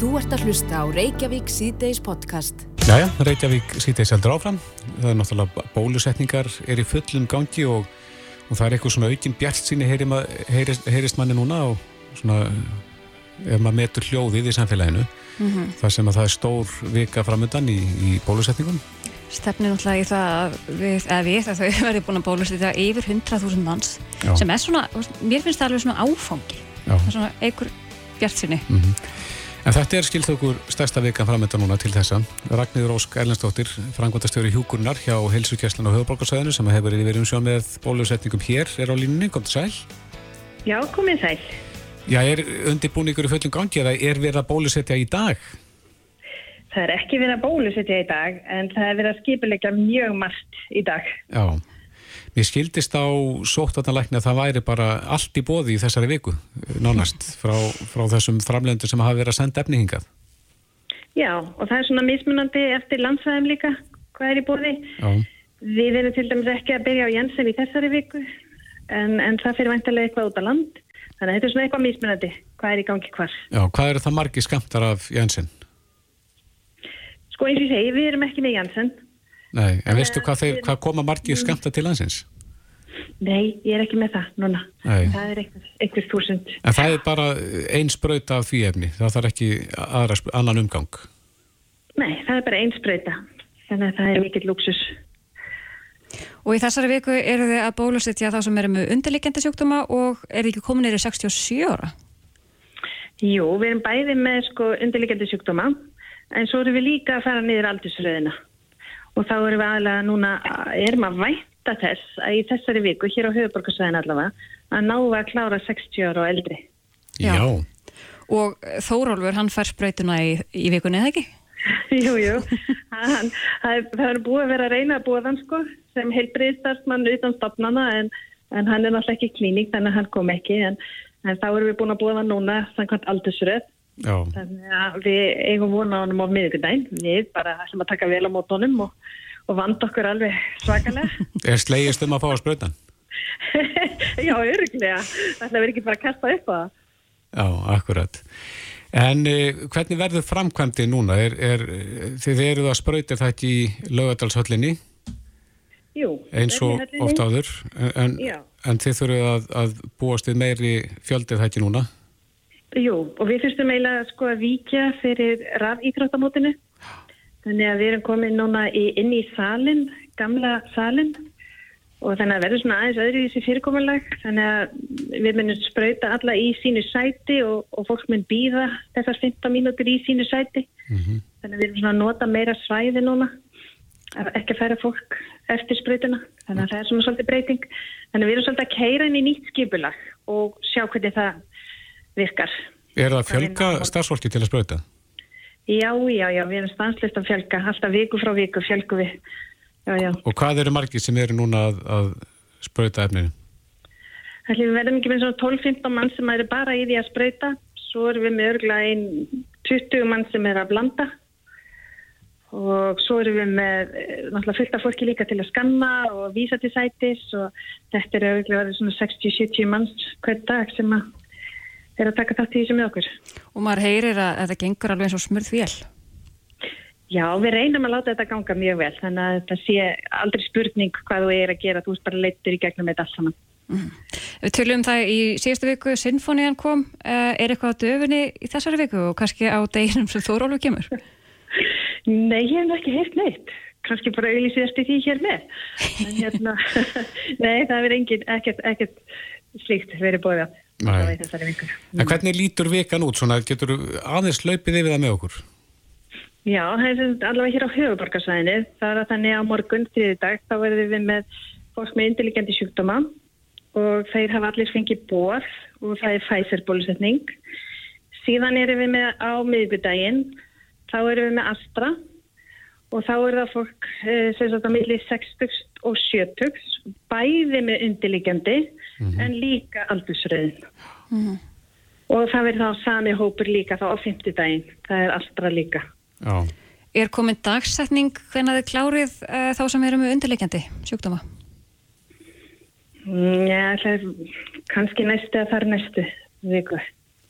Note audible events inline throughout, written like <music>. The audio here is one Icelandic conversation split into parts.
Þú ert að hlusta á Reykjavík síðdeis podcast. Jæja, Reykjavík síðdeis heldur áfram. Það er náttúrulega bólusetningar er í fullum gangi og, og það er eitthvað svona aukinn bjart síni heyrist, heyrist manni núna og svona ef maður metur hljóðið í samfélaginu mm -hmm. þar sem að það er stór vika framöndan í, í bólusetningum. Stefnir náttúrulega í það að við, að við að þau <laughs> verði búin að bólusetja yfir 100.000 manns Já. sem er svona, mér finnst það alveg svona áfangi. Já. Það er svona einhver bjart síni. Mm -hmm. En þetta er skilt okkur stærsta vikan framönda núna til þessa. Ragnhildur Ósk Erlendstóttir, frangvandastjóri Hjúkurnar hjá Helsukjæslan og Höfuborgarsæðinu sem hefur verið um sjón með bólusetningum hér er á línunni. Kom til sæl. Já, komið sæl. Já, er undirbúningur í fullum gangi eða er verið að bólusetja í dag? Það er ekki verið að bólusetja í dag en það er verið að skipilegja mjög margt í dag. Já. Mér skildist á sóttvarnalækni að það væri bara allt í bóði í þessari viku, nánast, frá, frá þessum framlendur sem hafa verið að senda efningingað. Já, og það er svona mismunandi eftir landsvæðum líka, hvað er í bóði. Já. Við erum til dæmis ekki að byrja á Jensen í þessari viku, en, en það fyrir vantilega eitthvað út á land. Þannig að þetta er svona eitthvað mismunandi, hvað er í gangi hvar. Já, hvað eru það margi skamtar af Jensen? Sko eins og ég segi, við erum ekki með Jensen. Nei, en veistu hvað, þeir, hvað koma margir skamta til landsins? Nei, ég er ekki með það núna. Nei. Það er eitthvað þúsund. En það er bara einn spröyta af því efni, það þarf ekki aðra, annan umgang? Nei, það er bara einn spröyta, þannig að það er mikill luxus. Og í þessari viku eru þið að bólusetja þá sem eru með undirlikjandi sjúkdóma og eru ekki komin yfir 67 ára? Jú, við erum bæði með sko, undirlikjandi sjúkdóma, en svo erum við líka að fara niður aldursröðina og þá erum við aðalega núna, erum að vænta þess að í þessari viku, hér á höfuborgarsvæðin allavega, að ná að klára 60 ára og eldri. Já. Já. Og Þórólfur, hann fær spröytuna í, í vikunni, eða ekki? <laughs> jú, jú. Hann, það er búið að vera að reyna að búa þann sko, sem heilbriðstarfsmann utan stopnana, en, en hann er náttúrulega ekki klíník, þannig að hann kom ekki, en, en þá erum við búin að búa það núna, samkvæmt aldursröð Já. Þannig að við eigum vona á hann á miðugdæn. Við bara ætlum að taka vel á mótónum og, og vanda okkur alveg svakalega. <laughs> Er slegist um að fá að spröta? <laughs> Já, öruglega. Það verður ekki bara að kasta upp á það. Já, akkurat. En eh, hvernig verður framkvæmdi núna? Er, er, þið eruð að spröytir það ekki í lögadalshöllinni? Jú. Eins og ofta áður. En, en þið þurfuð að, að búast við meiri fjöldið það ekki núna? Jú, og við fyrstum eiginlega sko að víkja fyrir rafíþróttamótinu. Þannig að við erum komið núna í, inn í salin, gamla salin og þannig að verður svona aðeins öðru í þessi fyrirkomulag. Þannig að við munum spröyta alla í sínu sæti og, og fólk mun býða þessar 15 mínútur í sínu sæti. Mm -hmm. Þannig að við erum svona að nota meira svæði núna, ekki að færa fólk eftir spröytuna. Þannig að það er svona svolítið breyting. Þannig að við erum svolítið að keira inn í nýtt skipulag og sjá hvernig það virkar. Er það fjölga starfsfólki til að spröta? Já, já, já, við erum stanslist að fjölga, alltaf viku frá viku fjölgu við. Já, já. Og hvað eru margir sem eru núna að, að spröta efninu? Það er verðum ekki með svona 12-15 mann sem eru bara í því að spröta, svo erum við með örgulega einn 20 mann sem er að blanda og svo erum við með eh, náttúrulega fullt af fólki líka til að skanna og vísa til sætis og þetta er örgulega svona 60-70 manns hver dag sem að er að taka þátt í þessu með okkur. Og maður heyrir að þetta gengur alveg eins og smurð vél. Já, við reynum að láta þetta ganga mjög vel, þannig að þetta sé aldrei spurning hvað þú er að gera, þú erst bara leittur í gegnum þetta alls saman. Mm. Við tölum það í síðastu viku, Sinfonían kom, eh, er eitthvað á döfunni í þessari viku og kannski á deginum sem Þórólu kemur? Nei, ég hef ekki heilt neitt, kannski bara síðast í því hér með, en hérna, <laughs> nei, það er ekkert, ekkert slíkt verið bóðið að. En hvernig lítur vikan út? Svona, getur aðeins löpið yfir það með okkur? Já, það er allavega hér á höfuborgarsvæðinu. Það er að þannig á morgun þriði dag þá verðum við með fólk með intelligenti sjúkdóma og þeir hafa allir fengið bóð og það er Pfizer bólusetning. Síðan erum við með á miðgudaginn, þá erum við með Astra og þá er það fólk eh, sem sagt á milli 60 og 70 bæði með undirliggjandi mm -hmm. en líka aldursröðin mm -hmm. og það verður þá sami hópur líka þá á 50 daginn það er allra líka Já. Er komin dagsetning hvernig þið klárið uh, þá sem eru með undirliggjandi sjúkdóma? Mm, já, það er kannski næstu að það er næstu viku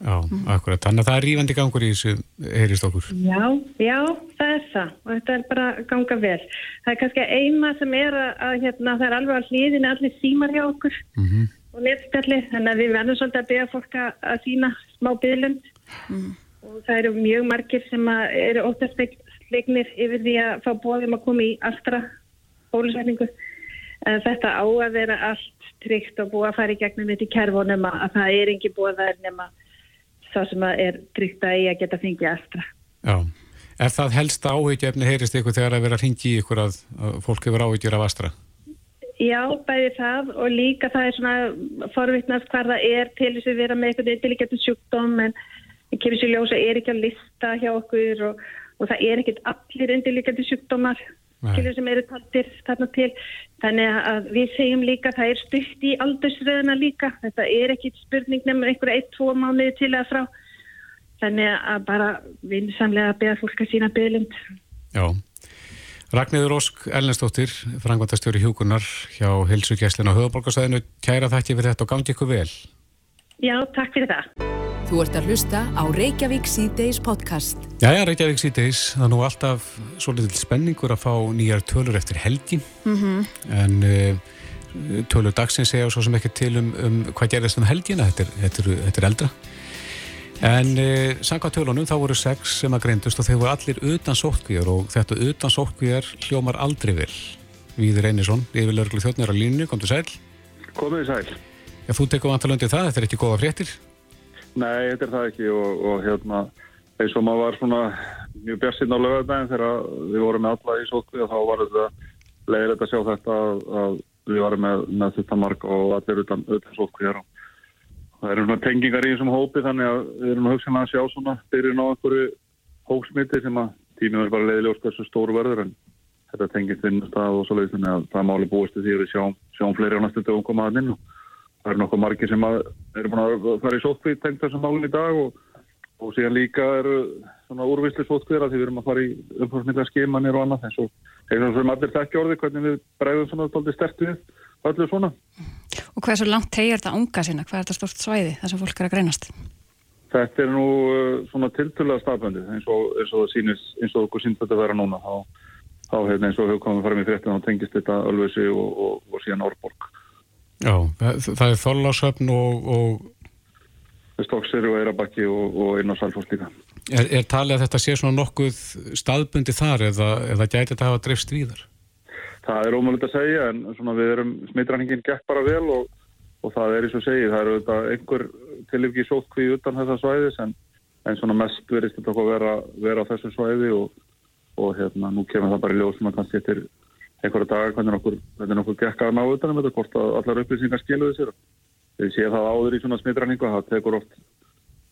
Já, mm. akkurat. Þannig að það er rífandi gangur í þessu, heyrist okkur. Já, já, það er það og þetta er bara ganga vel. Það er kannski eina sem er að, að hérna, það er alveg að hlýðin allir símar hjá okkur mm -hmm. Og netspjalli, þannig að við verðum svolítið að beða fólk að, sína smá byðlund mm. og það eru mjög margir sem eru óttastleiknir yfir því að fá bóðum að koma í allra bólusætningu. Þetta á að vera allt tryggt og búið að fara í gegnum þetta í kervunum að það er ekki búið að nema það sem er tryggt að ég að geta fengið allra. Já, er það helst áhugjefni heyrist ykkur þegar að vera að ringi ykkur að, að fólk hefur áhugjur af astra? Já, bæði það og líka það er svona forvittnast hvað það er til þess að vera með eitthvað eitthvað sjúkdóm en kemur sér ljósa er ekki að lista hjá okkur og, og það er ekkit allir undirlíkjandi sjúkdómar skilur sem eru taldir þarna til. Þannig að við segjum líka það er stutt í aldursröðuna líka. Þetta er ekki spurning nefnum einhverja 1-2 mánuði til að frá. Þannig að bara vinsamlega beða fólk að sína bygglind Já, Ragnæður Ósk Elnestóttir, frangvandastjóri Hjúkunar hjá Hilsugjæslinu á höfuborgarsæðinu kæra þakki fyrir þetta og gangi ykkur vel Já, takk fyrir það Þú ert að hlusta á Reykjavík C-Days podcast. Jæja, Reykjavík C-Days. Það er nú alltaf svolítið spenningur að fá nýjar tölur eftir helgi. Mm -hmm. En uh, tölur dagsins segja svo sem ekki til um, um hvað gerðist um helgina. Þetta er, þetta er, þetta er eldra. En uh, sanga tölunum, þá voru sex sem að greindust og þeir voru allir utan sótkvíjar og þetta utan sótkvíjar hljómar aldrei vel. Víður Einarsson, yfir lörglu þjóttnir á línu, kom til sæl. Komið sæl. Já, þú tekum vantalöndið það, þetta er ekki góða fréttir. Nei, þetta er það ekki og, og hérna eins og maður var svona mjög björnsinn á lögadagin þegar við vorum með alla í sótkví og þá var þetta leiðilegt að sjá þetta að, að við varum með, með þetta mark og allir utan, utan sótkví hér og það eru svona tengingar í þessum hópi þannig að við erum hugsanlega að sjá svona byrjun á einhverju hóksmiti sem að tímið er bara leiðilegast hversu stóru verður en þetta tengist vinnustaf og svo leiðis þannig að það máli búist því að við sjáum, sjáum fleiri á næstu dögum komaðan inn og það eru nokkuð margir sem eru búin að fara í sótkvíð tengt þessum málun í dag og, og síðan líka eru svona úrvisli sótkvíðra því við erum að fara í umfórsmynda skeimanir og annað eins og eins og sem allir þekkja orði hvernig við bregðum svona tóldi stertu öllu svona. Og hvað er svo langt tegir þetta unga sína? Hvað er þetta stort svæði þar sem fólk er að greinast? Þetta er nú uh, svona tiltöluða stafböndi eins og, eins og það sýnist, eins og okkur sínt þetta að vera núna þá, þá hefur eins og hefur komið fram í fréttin og tengist þetta Ölvesi og, og, og síðan Árborg Já, það, það er Þorlásöfn og, og... Stokkseri og Eirabakki og, og inn á Salfors líka. Er, er talið að þetta sé svona nokkuð staðbundi þar eða, eða gæti þetta að hafa dreifst víðar? Það er ómöld að segja en svona við erum, smittræningin gekk bara vel og, og það er eins og segið, það eru þetta einhver tilifki sótkvíð utan þessa svæðis en, en svona mest verist þetta að vera, vera á þessu svæði og hérna nú kemur það bara í ljóð sem að kannski eftir einhverja dagar hvernig okkur, okkur gekk að ná utanum þetta, hvort að allar upplýsingar skiluði sér. Þegar sé það áður í svona smittræningu, það tekur oft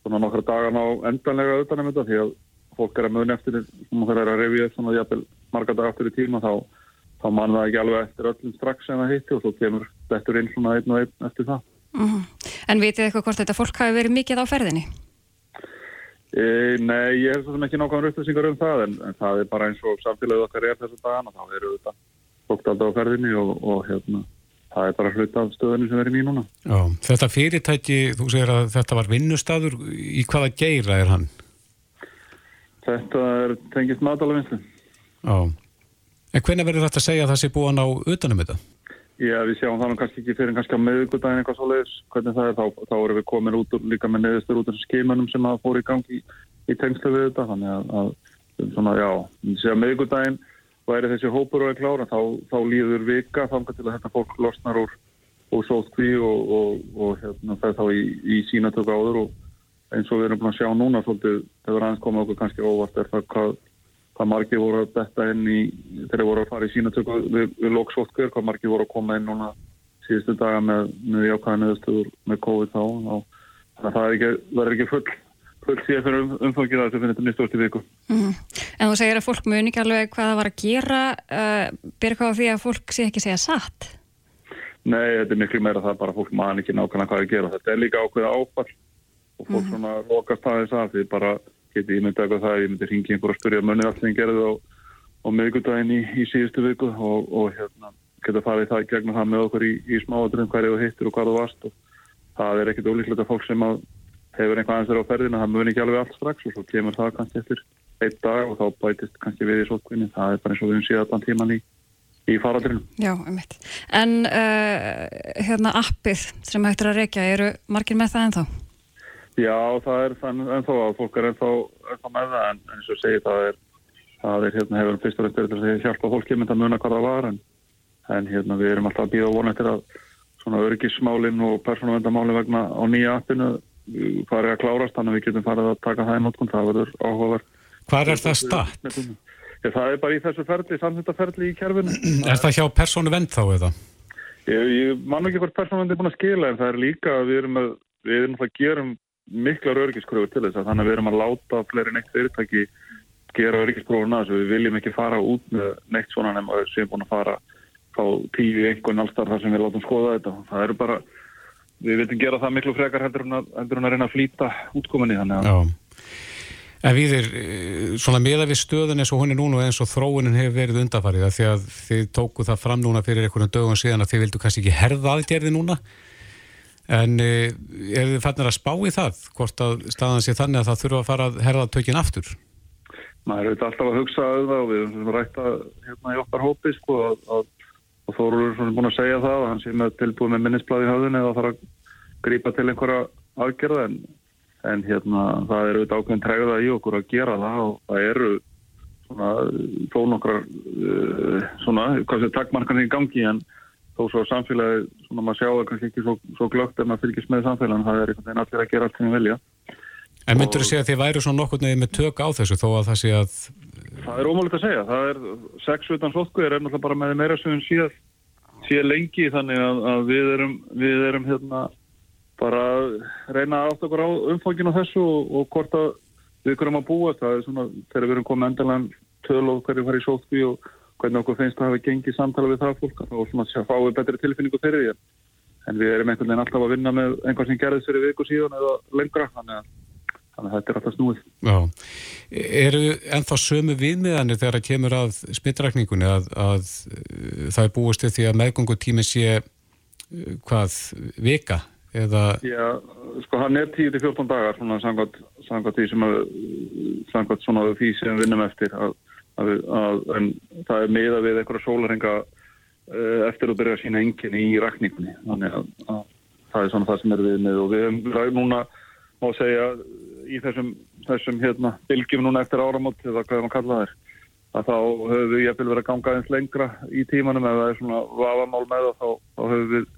svona nokkra dagar ná endanlega utanum þetta því að fólk er að muni eftir sem þá, mann það ekki alveg eftir öllum strax en það hitti og svo kemur þetta inn svona einn og einn eftir það. Mm -hmm. En vitið eitthvað hvort þetta fólk hafi verið mikið á ferðinni? E, nei, ég hef svo sem ekki nákvæmur upplýsingar um það en, en það er bara eins og samfélagið okkar er þessu dagana, þá eru þetta fólk alltaf á ferðinni og, og hérna, það er bara hlut af stöðunni sem er í mín núna. Já, þetta fyrirtæki, þú segir að þetta var vinnustadur, í hvaða geira er hann? Þetta er tengist matalavinslu. Já, en hvernig verður þetta að segja að það sé búin á utanum þetta? Já, við sjáum það nú kannski ekki fyrir kannski á meðugudagin eitthvað svo leiðis, hvernig það er, þá, þá erum við komin út líka með neðistur út af skeimunum sem að fór í gangi í, í tengslu við þetta, þannig að, að svona, já, við séum meðugudagin væri þessi hópur og er klára þá, þá líður vika þangar til að þetta fólk losnar úr, úr sótkví og, og, og hérna, það er þá í, í sínatöku áður. Og eins og við erum búin að sjá núna svolítið, verður aðeins komið okkur kannski óvart er það hvað, hvað margir voru að betta inn í, þegar voru að fara í sínatöku við, við lóksótkvíður, hvað margir voru að koma inn núna síðustu daga með, neðustöður með COVID þá, þannig að það er ekki, verður ekki full full síðan fyrir um, umfangir að þessu finnir þetta mjög stort í viku. Mm -hmm. En þú segir að fólk muni ekki alveg hvað það var að gera, uh, byrja hvað á því að fólk sé ekki segja satt? Nei, þetta er miklu meira það bara fólk man ekki nákvæmlega hvað að gera. Þetta er líka ákveða áfall og fólk mm -hmm. svona lokast það þess að því bara geti ímyndið eitthvað það, ég myndi ringi einhver að spyrja munið allir en gerði á, á miðgudaginn í, í síðustu viku og, og hérna, geta farið það gegna það með okkur í, í smáadröðum hverju þú hittir og hvað þú varst og það er ekkit ólíklegt að fólk sem að hefur einhvað aðeins verið á ferðina, það muni ekki alveg allt strax og svo kemur það kannski eftir einn dag og þá bætist kannski við í sótkvinni. Það er bara eins og við höfum síðan þann tíman í, í faraldrinu. Já, einmitt. En uh, hérna appið sem hættir að reykja, eru margir með það ennþá? Já, það er ennþá að fólk er ennþá, ennþá með það en eins og segi það er, það er hérna hefur fyrst og verið til að hjálpa fólki með að muna hvað það var en, en hérna við erum alltaf að býða vonað til að svona örgismálinn og persónavendamálinn vegna á nýja appinu farið að klárast þannig að við getum farið að taka það í notkun það verður áhugaverð Hvað er það statt? Það er bara í þessu ferli, samfittarferli í kjærfinu Er það hjá persónu vend þá eða? Ég, ég man ekki hvort persónu vend er búin að skila en það er líka að við erum að við erum að gerum miklar örgiskröfur til þess að þannig að við erum að láta fleiri neitt fyrirtæki gera örgiskröfurna þess að við viljum ekki fara út með neitt svona nema sem er búin að fara á tíu einhvern allstar þar sem við látum skoða þetta. Það eru bara við veitum gera það miklu frekar heldur en að, heldur en að reyna að flýta útkominni þannig að Já. En við er eh, svona meða við stöðun eins og hún er núna eins og þróunin hefur verið undafarið að því að þið tóku það fram núna fyrir einhvern dögum síðan að þið vildu kannski ekki herða aðgerði núna en er þið fannir að spá í það hvort að staðan sé þannig að það þurfa að fara að herða tökinn aftur? maður er alltaf að hugsa um það og við erum rætta hérna í okkar hópi sko að, að og Þórur er búin að segja það að hann sé með tilbúið með minnisbladi í höfðinu eða þarf að grípa til einhverja aðgerða en, en hérna það eru auðvitað ákveðin tregða í okkur að gera það og það eru svona þó nokkrar uh, svona, hvað sé takkmarkan í gangi en þó svo samfélagi svona maður sjá það kannski ekki svo, svo glögt ef maður fylgist með samfélagin, það er einhvern veginn allir að gera allt sem við vilja. En myndur þú segja að þið væri svona nokkur nefnir með tök á þessu þó að það sé að Það er ómálegt að segja. Það er sex utan sótkuðir er náttúrulega bara með meira sem síðan síðan lengi þannig að, að við erum, við erum hérna bara að reyna átt okkur á umfanginu þessu og, og hvort að við kurum að búa það er svona þegar við erum komið endalega töl og hverju farið sótkví og hvernig okkur finnst að hafa gengið samtala við það fólk og svona fáið betri tilfinningu fyrir því. En við erum einhvern veginn alltaf að vinna með einhvern sem gerðist fyrir viku síðan eða lengra þannig að þannig að þetta er alltaf snúið. Já, eru ennþá sömu viðmiðanir þegar það kemur að smittrækningunni að, að uh, það er búist til því að meðgöngutími sé uh, hvað, vika eða... Já, sko hann er 10-14 dagar svona samkvæmt því sem að samkvæmt svona því sem vinnum eftir að, að, en það er meða við einhverja sólarenga uh, eftir að byrja að sína enginn í rækningunni þannig að það er svona það sem er við með og við erum núna má segja í þessum, þessum hérna, bylgjum núna eftir áramótt eða hvað maður kalla þær að þá höfum við jæfnvel verið að ganga eins lengra í tímanum. Eða það er svona vafamál með það þá, þá höfum við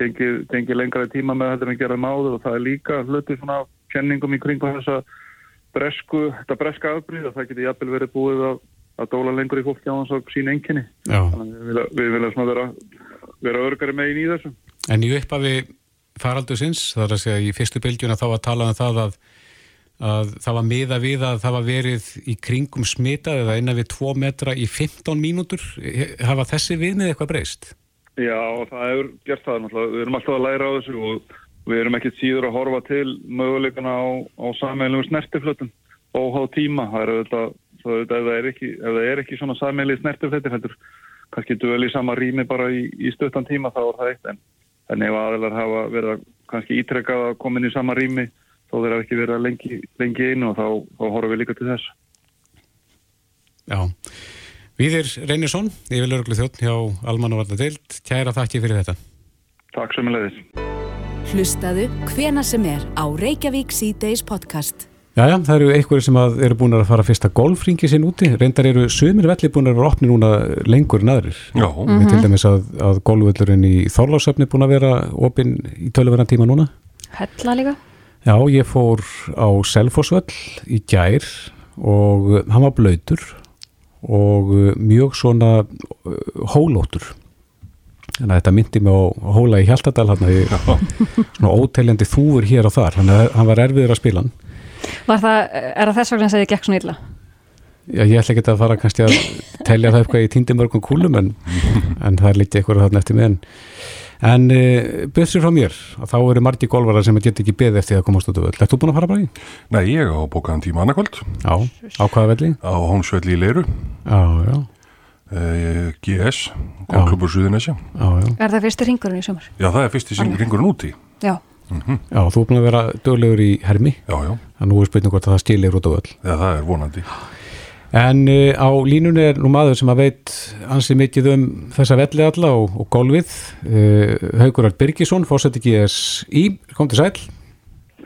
gengið, gengið lengra í tíma með þetta en geraðum áður. Og það er líka hluti svona kenningum í kringu þessa bresku, þetta breska afbríð og það getur jæfnvel verið búið að, að dóla lengur í fólki á þess að sína enginni að við, viljum vera, vera örgari megin í þessu. En í upphafi faraldu sinns, það er að segja í fyrstu bylgjuna þá að tala um það að að það var miða við að það var verið í kringum smitað eða innan við 2 metra í 15 mínútur. Hafa þessi viðnið eitthvað breyst? Já, það hefur gert það. Við erum alltaf að læra á þessu og við erum ekkert síður að horfa til möguleikana á, á sammeilum snertiflötum og á tíma það er auðvitað, ef það er ekki, ef það er ekki svona sammeili snertiflötir heldur kannski duðal í sama rými bara í, í stöttan tíma þá er það eitt en, en ef aðeinar hafa verið kannski ítrekkað að koma inn í sama rými þó þeir hafa ekki verið lengi, lengi einu og þá, þá horfum við líka til þess. Já. Víðir Reynisson, ég vil örglu þjótt hjá Alman og Varda Deild. Kæra þakki fyrir þetta. Takk sem er leiðis. Hlustaðu hvena sem er á Reykjavík C-Days podcast. Jæja, það eru einhverju sem eru búin að fara fyrsta golfringi sinn úti. Reyndar eru sömur velli búin að vera opni núna lengur en aðrir. Já. Mm -hmm. Til dæmis að, að golfvöllurinn í Þorlásöfni búin að vera opin í töluverðan tíma núna. Hella líka. Já, ég fór á Selfosvöll í gær og hann var blöytur og mjög svona hólótur. Þannig að þetta myndi mig á hóla í Hjaltadal hann að svona óteljandi þúur hér og þar. Þannig að hann var erfiður að spila hann. Var það, er það þess vegna að það gekk svona illa? Já, ég ætla ekki að fara kannski að telja það eitthvað í tíndimörgum kúlum en, en það er litið eitthvað þarna eftir meðan. En e, byrðsir frá mér, þá eru margi golvarar sem get ekki beð eftir að komast út af öll. Ættu búin að fara bara í? Nei, ég á bókaðan tíma annarkvöld. Já, á hvaða velli? Á Hónsvelli í Leiru. Já, já. E, GS, Golklubur Suðunesja. Er það fyrsti ringurinn í sömur? Já, það er fyrsti ringurinn úti. Já. Mm -hmm. Já, þú er búin að vera döglegur í hermi. Já, já. Þannig að nú er spurning hvort að það stilir út á öll. Já, það er vonandi. En uh, á línunni er nú maður sem að veit ansið mikið um þessa velli alla og, og gólfið. Uh, Haugurar Birgisson, fórsett ekki þess í, kom til sæl.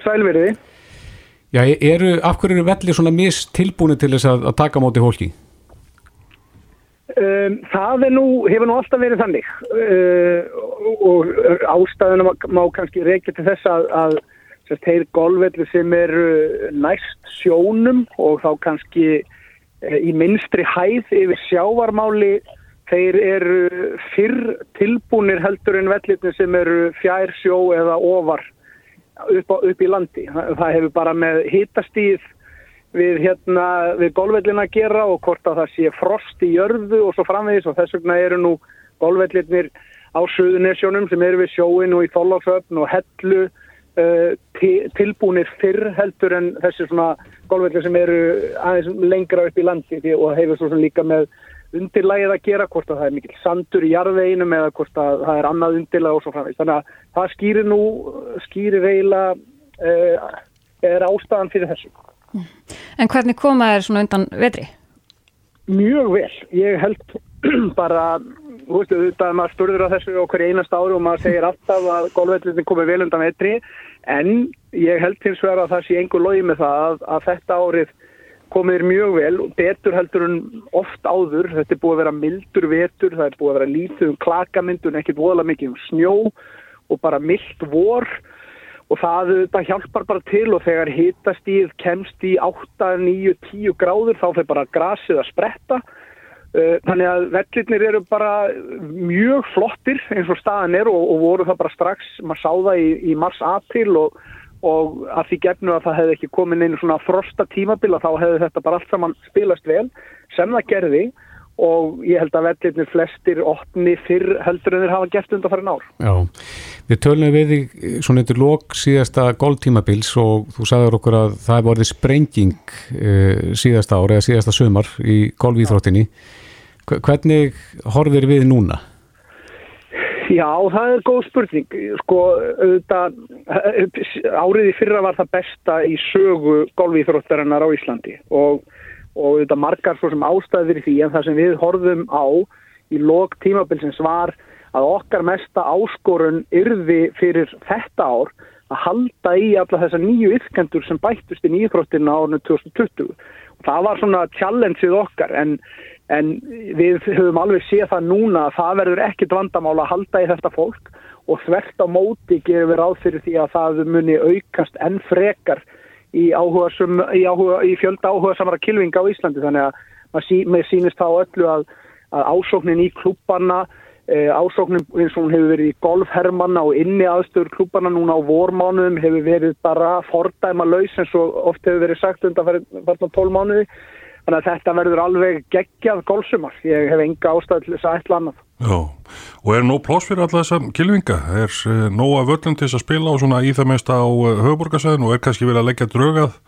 Sælverði. Já, eru, af hverju eru velli svona mist tilbúinu til þess að, að taka móti hólki? Um, það er nú, hefur nú alltaf verið þannig uh, og ástæðuna má, kannski reykja til þess að, að sérst, þeir golfvelli sem eru næst sjónum og þá kannski uh, í minstri hæð yfir sjávarmáli þeir eru fyrr tilbúnir heldur en vellirni sem eru fjær sjó eða ofar upp, á, upp í landi. Það hefur bara með hitastíð við hérna við golvvellin að gera og hvort að það sé frost í jörðu og svo framvegis. Og þess vegna eru nú golvvellinir á Suðunesjónum sem eru við sjóin og í Þóllásöfn og hellu uh, tilbúinir fyrr heldur en þessi svona golvvellir sem eru aðeins lengra upp í landi og hefur svo líka með undirlægið að gera hvort að það er mikil sandur í jarðveginum eða hvort að það er annað undirlæg og svo framvegis. Þannig að það skýrir nú skýrir eiginlega uh, er ástæðan fyrir þessu En hvernig koma þér svona undan vetri? Mjög vel. Ég held <clears throat> bara, þú veistu, þetta er maður störður á þessu okkur einast ári og maður segir alltaf að golfvellinni komið vel undan vetri en ég held til sver að það sé einhver logi með það að, að þetta árið komið er mjög vel og betur heldur en oft áður. Þetta er búið að vera mildur vetur, það er búið að vera lítið um klakamyndun, ekkert voðalega mikið um snjó og bara mild vor og það, það hjálpar bara til og þegar hitastíð kemst í 8, 9, 10 gráður þá fyrir bara grasið að spretta. Uh, þannig að vellirnir eru bara mjög flottir eins og staðan er og, og voru það bara strax. Maður sá það í, í mars-april og, og að því gefnu að það hefði ekki komin einu svona frosta tímabila þá hefði þetta bara allt saman spilast vel sem það gerði og ég held að vellirnir flestir óttni fyrr heldur en þeir hafa gert undan farin ár. Já, við tölum við þig svona yfir lók síðasta góltímabils og þú sagður okkur að það hefur orðið sprenging uh, síðasta ár eða síðasta sömar í gólvíþróttinni. Hvernig horfir við núna? Já, það er góð spurning. Sko, auðvitað, árið í fyrra var það besta í sögu gólvíþróttarinnar á Íslandi og og þetta margar svo sem ástæðir því en það sem við horfum á í lok tímabilsins var að okkar mesta áskorun yrði fyrir þetta ár að halda í alla þessar nýju yrkendur sem bættust í nýjþróttina árinu 2020 og það var svona challengeið okkar en, en við höfum alveg séð það núna að það verður ekkit vandamál að halda í þetta fólk og þvert á móti gerum við ráð fyrir því að það muni aukast enn frekar í, sum, í, áhuga, í fjölda áhuga samara kilvinga á Íslandi. Þannig að maður sí, sínist þá öllu að, að ásóknin í klúbarna e, ásóknin eins og hún hefur verið í golfhermanna og inni aðstöður klúbarna núna á vormánuðum hefur verið bara fordæma laus eins og oft hefur verið sagt undan fyrir 12 mánuði. Þannig að þetta verður alveg geggjað golfsumar. Ég hef enga ástæð til þess að eitthvað annað Já, og er nóg plás fyrir alla þessa kilvinga? Er uh, nóg að völlum til þess að spila á svona í það mest á uh, höfuborgarsæðin og er kannski verið að leggja draugað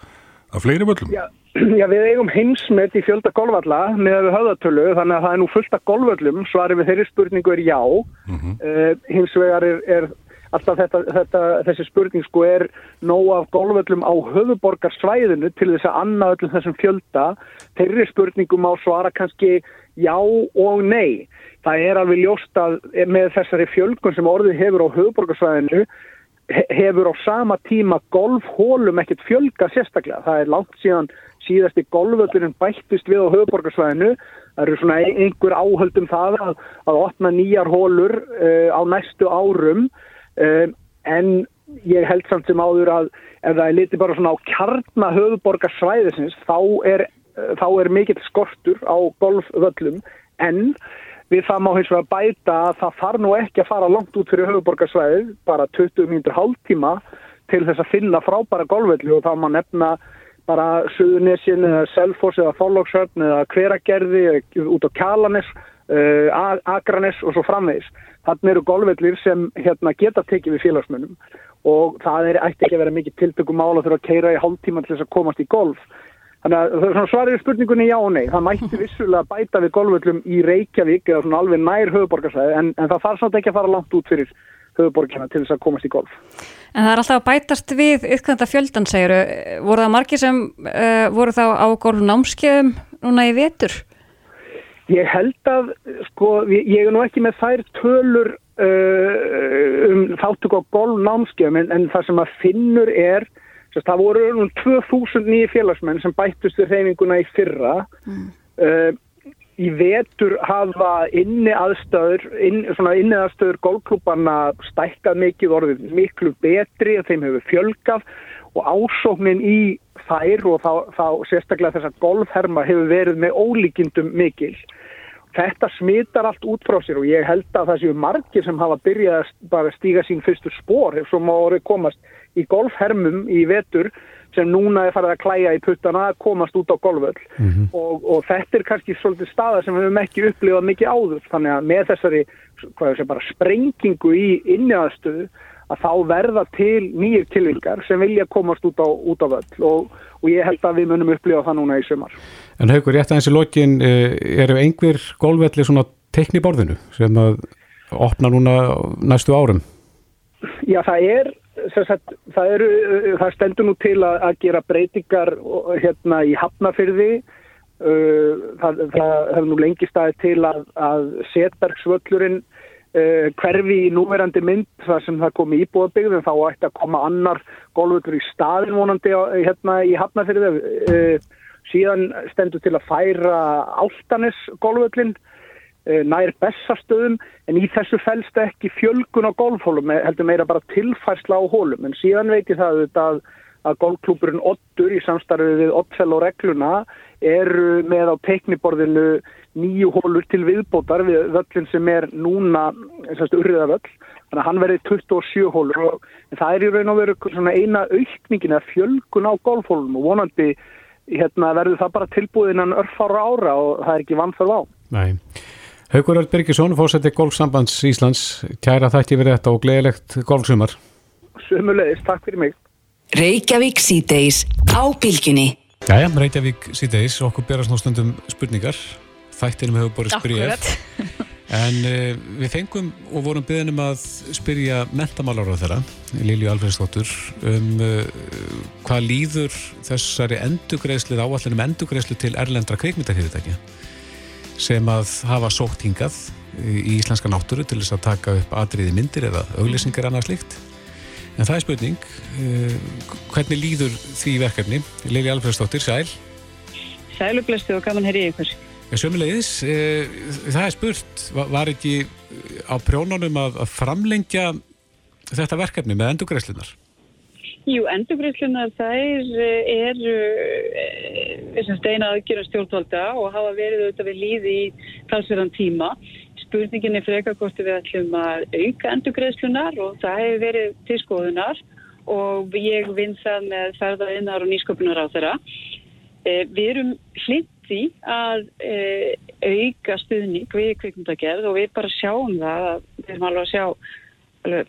að fleiri völlum? Já, <clears throat> já, við eigum heimsmet í fjölda golvalla með við höfðatölu þannig að það er nú fullt af golvöllum svarið við þeirri spurningu er já mm -hmm. uh, hins vegar er, er alltaf þetta, þetta, þessi spurning sko er nóg af golvöllum á höfuborgarsvæðinu til þess að annað öllum þessum fjölda þeirri spurningum á svara kannski já og nei það er alveg ljóst að með þessari fjölgun sem orðið hefur á höfuborgarsvæðinu hefur á sama tíma golfhólum ekkert fjölga sérstaklega. Það er langt síðan síðasti golföldurinn bættist við á höfuborgarsvæðinu. Það eru svona einhver áhöldum það að, að opna nýjar hólur uh, á næstu árum uh, en ég held samt sem áður að ef það er litið bara svona á kjarna höfuborgarsvæðisins þá er, uh, þá er mikill skortur á golfvöldum en Við það má hins vegar bæta að það þarf nú ekki að fara langt út fyrir höfuborgarsvæðið, bara 20 mínútur hálftíma til þess að finna frábæra golfvelli. Og þá má nefna bara Suðunissin eða Selfos eða Þóllóksörn eða Hveragerði út á Kjalanes, uh, Akranes og svo framvegis. Þannig eru golfvellir sem hérna, geta tekið við félagsmönnum og það er ekki að vera mikið tiltökum mála fyrir að keira í hálftíma til þess að komast í golf. Þannig að svarir spurningunni já og nei. Það mætti <laughs> vissulega bæta við golvöllum í Reykjavík eða svona alveg nær höfuborgarsæði en, en það þarf svolítið ekki að fara langt út fyrir höfuborgarna til þess að komast í golf. En það er alltaf að bætast við ykkanda fjöldan, segir voru það margir sem uh, voru þá á golf námskeiðum núna í vetur? Ég held að, sko, ég er nú ekki með þær tölur uh, um þáttuk á golf námskeiðum en, en það sem að finnur er, það voru um 2000 nýju félagsmenn sem bættust við reyfinguna í fyrra mm. uh, í vetur hafa inni aðstöður, inn, svona inni aðstöður golfklúparna stækkað mikið orðið miklu betri og þeim hefur fjölgað og ásóknin í þær og þá, þá sérstaklega þessar golfherma hefur verið með ólíkindum mikil. Þetta smitar allt út frá sér og ég held að það séu margir sem hafa byrjað að stíga sín fyrstu spór ef svo má orðið komast í golfhermum í vetur sem núna er farið að klæja í puttana að komast út á golvöld mm -hmm. og, og þetta er kannski svolítið staða sem við hefum ekki upplifað mikið áður þannig að með þessari bara, sprengingu í inniðastöðu að þá verða til nýjir tilvingar sem vilja komast út á, út á völd og, og ég held að við munum upplifa það núna í sumar. En haugur, rétt aðeins í lokin eh, eru einhver golvvelli svona tekniborðinu sem að opna núna næstu árum? Já, það er sagt, það, eru, það stendur nú til að, að gera breytingar hérna í hafnafyrði það, það hefur nú lengi staðið til að, að setbergsvöllurinn hverfi í núverandi mynd þar sem það komi íbúðabyggð en þá ætti að koma annar golvöllur í staðin vonandi hérna í hafnafyrði síðan stendur til að færa áltanis golvöllin Eh, nær bestastöðum en í þessu fælst ekki fjölgun á golfhólum heldur meira bara tilfærsla á hólum en síðan veit ég það að, að golfklúburinn Ottur í samstarfið við Ottfell og regluna eru með á teikniborðinu nýju hólur til viðbótar við völlin sem er núna urriða völl þannig að hann verði 27 hólur og það er í raun og veru eina aukningin að fjölgun á golfhólum og vonandi hérna, verður það bara tilbúðinan örfára ára og það er ekki vanþörf á. Nei Haugur Öll Birgisson, fórsætti Golfsambands Íslands, kæra þætti við þetta og gleðilegt golfsumar. Sumulegis, takk fyrir mig. Reykjavík síðdeis á bylginni. Jæja, Reykjavík síðdeis, okkur berast nú stundum spurningar. Þættinum hefur borðið spyrjað. En uh, við fengum og vorum byggðinum að spyrja mentamálar á þeirra, Lilju Alfredsdóttur, um uh, hvað líður þessari endugreðslið áallinum endugreðslu til erlendra kveikmyndafyrirtækja sem að hafa sókt hingað í íslenska náttúru til þess að taka upp atriði myndir eða auglýsingar annað slikt. En það er spurning, uh, hvernig líður því verkefni? Lili Alfredsdóttir, sæl. Sælublestu og gaman hér í ykkur. Sjömmulegis, uh, það er spurt, var, ekki á prjónunum að, framlengja þetta verkefni með endugræslunar? Jú, endurgriðslunar þær eru steina aðgjörum stjórnvalda og hafa verið auðvitað við líði í talsverðan tíma. Spurningin er frekar hvort við ætlum að auka endurgriðslunar og það hefur verið til skoðunar og ég vinn það með ferðaðinnar og nýsköpunar á þeirra. Eh, við erum hlindi að eh, auka stuðning við kvikmundagerð og við bara sjáum það að við erum alveg að sjá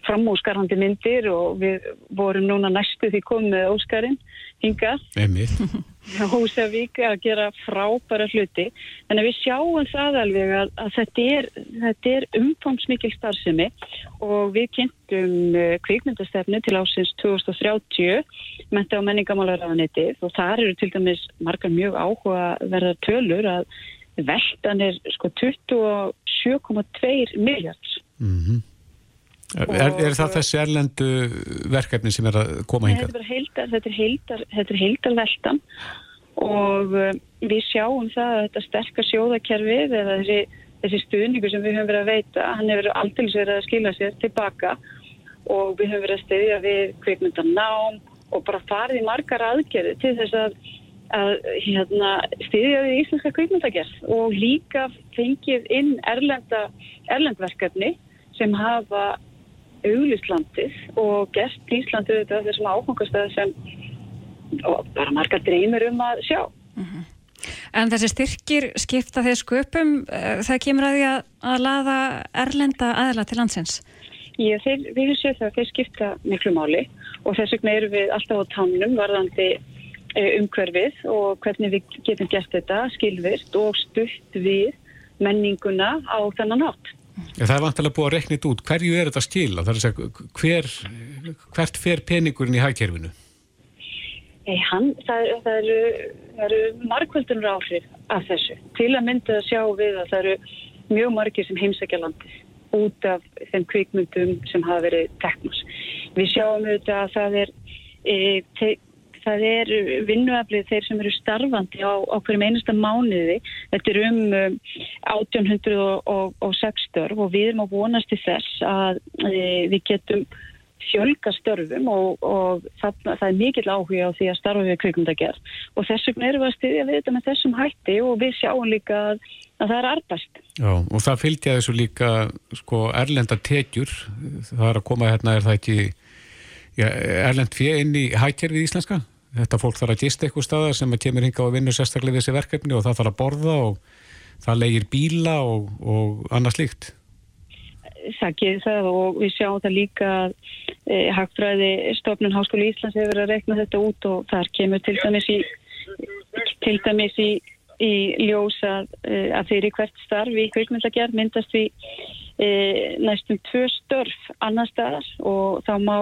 framúskarandi myndir og við vorum núna næstu því komið Óskarinn hingað. <laughs> Húsavík að gera frábæra hluti. En við sjáum það alveg að, að þetta er, er umfómsmikil starfsemi og við kynntum uh, kvikmyndastefni til ásins 2030 menta á menningamálaráðanetið og þar eru til dæmis margar mjög áhuga verða tölur að veldan er sko 27,2 miljards mm -hmm. Er, er það þessi erlendu verkefni sem er að koma hinga? Þetta er heildar, heildar veldan og uh, við sjáum það að þetta sterkar sjóðakerfið eða þessi, þessi stuðningu sem við höfum verið að veita, hann hefur aldrei verið að skila sér tilbaka. Og við höfum verið að stiðja við kveikmyndan nám og bara farið í margar aðgerði til þess að, að hérna, stiðja við íslenska kveikmyndagerð og líka fengið inn erlenda, erlendverkefni sem hafa auglistlandið og gert Íslandið þetta þessum áfangastæði sem bara marga dreymir um að sjá. Uh mhm. -huh. En þessi styrkir skipta þeir sköpum, eh, það kemur að því að, að laða erlenda aðla til landsins? Ég, þeir, við séð það að þeir skipta miklu máli og þess vegna eru við alltaf á tannum varðandi eh, umhverfið og hvernig við getum gert þetta skilvirt og stutt við menninguna á þennan átt. Það er vantilega búið að rekna þetta út. Hverju er þetta skila? Það er að segja, hver hvert fer peningurinn í hagkerfinu? Hey, hann, það, það eru, eru margvöldunar áhrif af þessu. Til að mynda að sjá við að það eru mjög margir sem heimsækja landi út af þeim kvikmyndum sem hafa verið teknus. Við sjáum auðvitað að það er, e, það er vinnuaflið þeir sem eru starfandi á okkur með einasta mánuði. Þetta er um 1806 störf og við erum að vonast til þess að e, við getum fjölga störfum og, og það, það er mikill áhuga á því að starfa við kvikundagerð og þess vegna erum við að styðja við þetta með þessum hætti og við sjáum líka að, að það er arbæst. Já og það fylgja þessu líka sko erlenda tekjur, það er að koma hérna er það ekki já, erlend fyrir inn í hækjörfið íslenska? Þetta fólk þarf að gista eitthvað staðar sem kemur hinga og vinnur sérstaklega við þessi verkefni og það þarf að borða og það leigir bíla og, og annað slíkt. Það gerir það og við sjáum það líka e, Hagfræði stofnun Háskóli Íslands hefur að rekna þetta út og þar kemur til dæmis í, til dæmis í, í ljósa e, að þeirri hvert starf í kveikmyndagerð myndast við e, næstum tvö störf annar staðar og þá má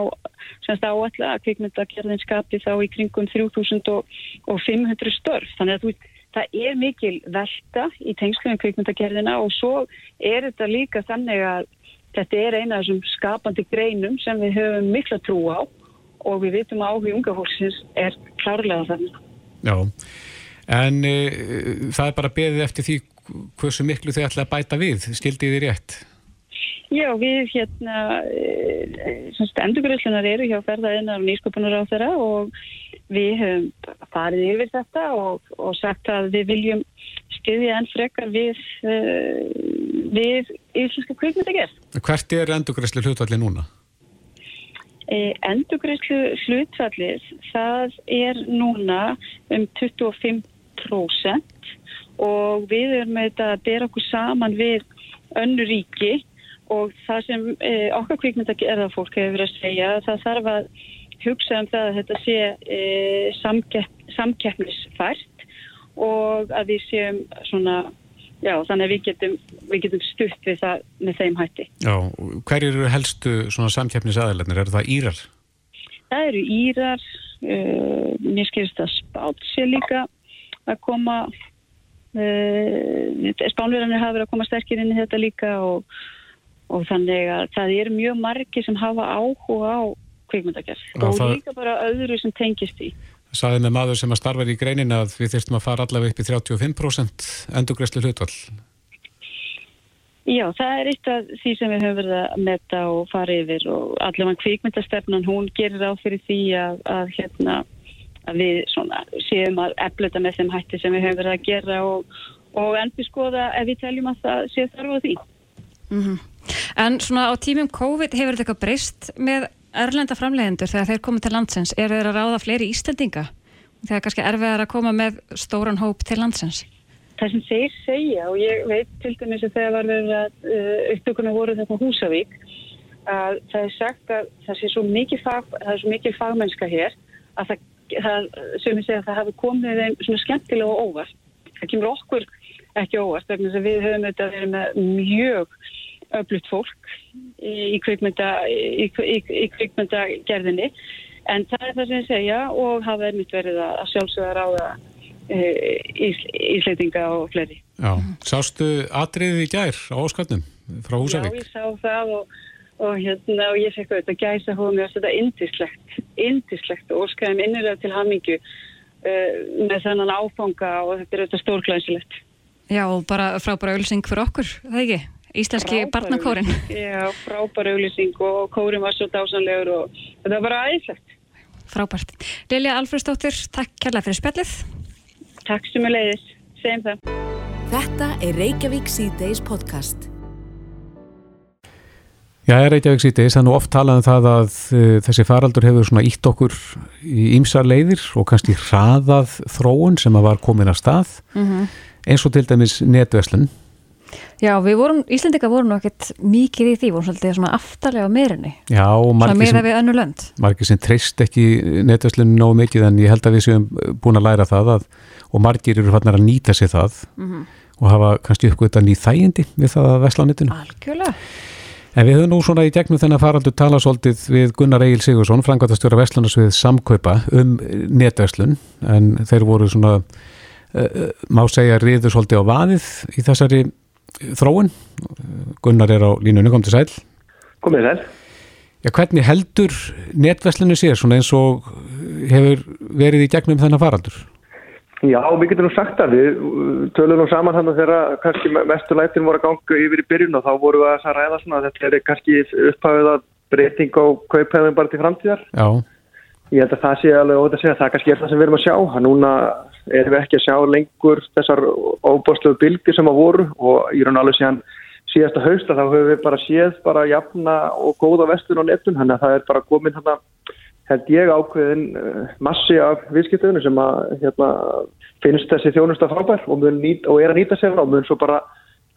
semst áallega að kveikmyndagerðin skapi þá í kringum 3500 störf þannig að þú Það er mikil velta í tengsluðum kvikmyndagerðina og svo er þetta líka þannig að þetta er eina af þessum skapandi greinum sem við höfum mikla trú á og við vitum að áhuga unga fólksins er klárlega þannig. Já, en e, það er bara beðið eftir því hversu miklu þau ætla að bæta við, skildið þið rétt? Já, við hérna, e, endurgröðslunar eru hjá ferðaðinnar og nýsköpunar á þeirra og við höfum farið yfir þetta og, og sagt að við viljum styðja enn frekar við, uh, við íslenska kvikmyndagerð. Hvert er endurgræslu hlutvalli núna? Eh, endurgræslu hlutvalli það er núna um 25% og við erum með þetta að bera okkur saman við önnu ríki og það sem eh, okkar kvikmyndagerða fólk hefur verið að segja það þarf að hugsa um það að þetta sé eh, samkepp, samkeppnisfært og að við séum svona, já, þannig að við getum, við getum stutt við það með þeim hætti. Já, hver eru helstu svona samkjæfnisaðilarnir? Er það Írar? Það eru Írar, uh, mér skilist að Spátt sé líka að koma, uh, Spánverðanir hafa verið að koma sterkir inn í þetta líka og, og þannig að það eru mjög margi sem hafa áhuga á kvikmyndagerð og það... líka bara öðru sem tengist í saði með maður sem að starfa í greinin að við þurftum að fara allavega upp í 35% endugræslu hlutvall. Já, það er eitt af því sem við höfum verið að metta og fara yfir og allavega kvíkmyndastefnan, hún gerir á fyrir því að, að, hérna, að við svona, séum að efluta með þeim hætti sem við höfum verið að gera og, og endur skoða ef við teljum að það sé þarf á því. Mm -hmm. En svona á tímum COVID hefur þetta eitthvað breyst með erlenda framleiðendur þegar þeir koma til landsins er þeir að ráða fleiri ístendinga þegar kannski erfiðar að koma með stóran hóp til landsins? Það sem þeir segja og ég veit til dæmis að þegar var verið að uh, upptökuna voru þetta Húsavík að það er sagt að það sé svo mikið, fag, svo mikið fagmennska hér að það, það sem ég segja að það hafi komið þeim svona skemmtilega og óvart. Það kemur okkur ekki óvart vegna að við höfum þetta verið með mjög öflutt fólk í kvikmyndagerðinni en það er það sem ég segja og hafa einmitt verið að sjálfsögða ráða e, ísleitinga og fleiri. Já, sástu atriðið í gær á óskatnum frá Húsavík? Já, ég sá það og, og, hérna, og ég fekk auðvitað gæsa hún og þetta er indislegt, indislegt og óskaðum innirlega til hamingju uh, með þannan áfanga og þetta er auðvitað stórklæðsilegt. Já, og bara frábæra ölsing fyrir okkur, það ekki? Íslenski barnakórin. Já, frábær auglýsing og kórin var svo dásanlegur og þetta var bara aðeinslegt. Frábært. Lilja Alfredsdóttir, takk kærlega fyrir spjallið. Takk sem er leiðis. Segjum það. Þetta er Reykjavík C-Days podcast. Já, Reykjavík C-Days, það er nú oft talað um það að uh, þessi faraldur hefur svona ítt okkur í ýmsar leiðir og kannski hraðað þróun sem að var komin að stað mm -hmm. eins og til dæmis netverslun Já, við vorum, Íslandika vorum náttúrulega mikið í því, vorum svolítið svona aftarlega á meirinni. Já, og margir sem, margir sem treyst ekki netvæslunum nógu mikið en ég held að við séum búin að læra það að, og margir eru fannar að nýta sér það mm -hmm. og hafa kannski uppgötta nýð þægindi við það að vesla á netinu. Algjörlega. En við höfum nú svona í gegnum þennan faraldur tala svolítið við Gunnar Egil Sigursson, frangvæntastjóra Vestlunarsvið samkaupa um netverslun en þeir voru svona, uh, má segja, riður svolítið á vaðið í þessari þróun. Gunnar er á línunni, kom til sæl. Komið sæl. Já, hvernig heldur netverslunni sér svona eins og hefur verið í gegnum þennan faraldur? Já, við getum nú sagt að við tölum nú saman þannig þegar kannski mestulætin voru að ganga yfir í byrjun og þá voru við að ræða svona að þetta er kannski upphafið að breyting á kauphæðum bara til framtíðar. Já. Ég held að það sé alveg ótaf að segja að það kannski er það sem við erum að sjá. Núna erum við ekki að sjá lengur þessar óbásluðu bylgi sem að voru og ég raun alveg síðan síðasta hausta þá höfum við bara séð bara jafna og góða vestun á netun, þannig að það er bara komin þarna held ég ákveðin uh, massi af viðskiptunum sem að hérna, finnst þessi þjónusta frábær og, nýt, og er að nýta sér og mun svo bara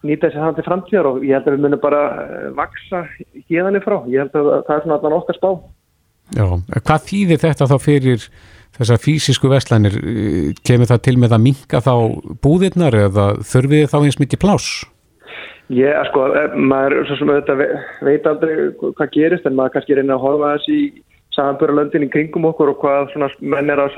nýta sér hann til framtíðar og ég held að við munum bara uh, vaksa híðanir frá. Ég held að það er svona allan okkar spá. Já, hvað þýðir þetta þá fyrir þessar fysisku vestlænir? Kemur það til með að minka þá búðirnar eða þurfið þá eins mikið pláss? Ég, sko, eh, maður svo sem þetta veit aldrei hvað gerist en maður kannski reyna að horfa þessi í samanbörulöndin í kringum okkur og hvað menn er að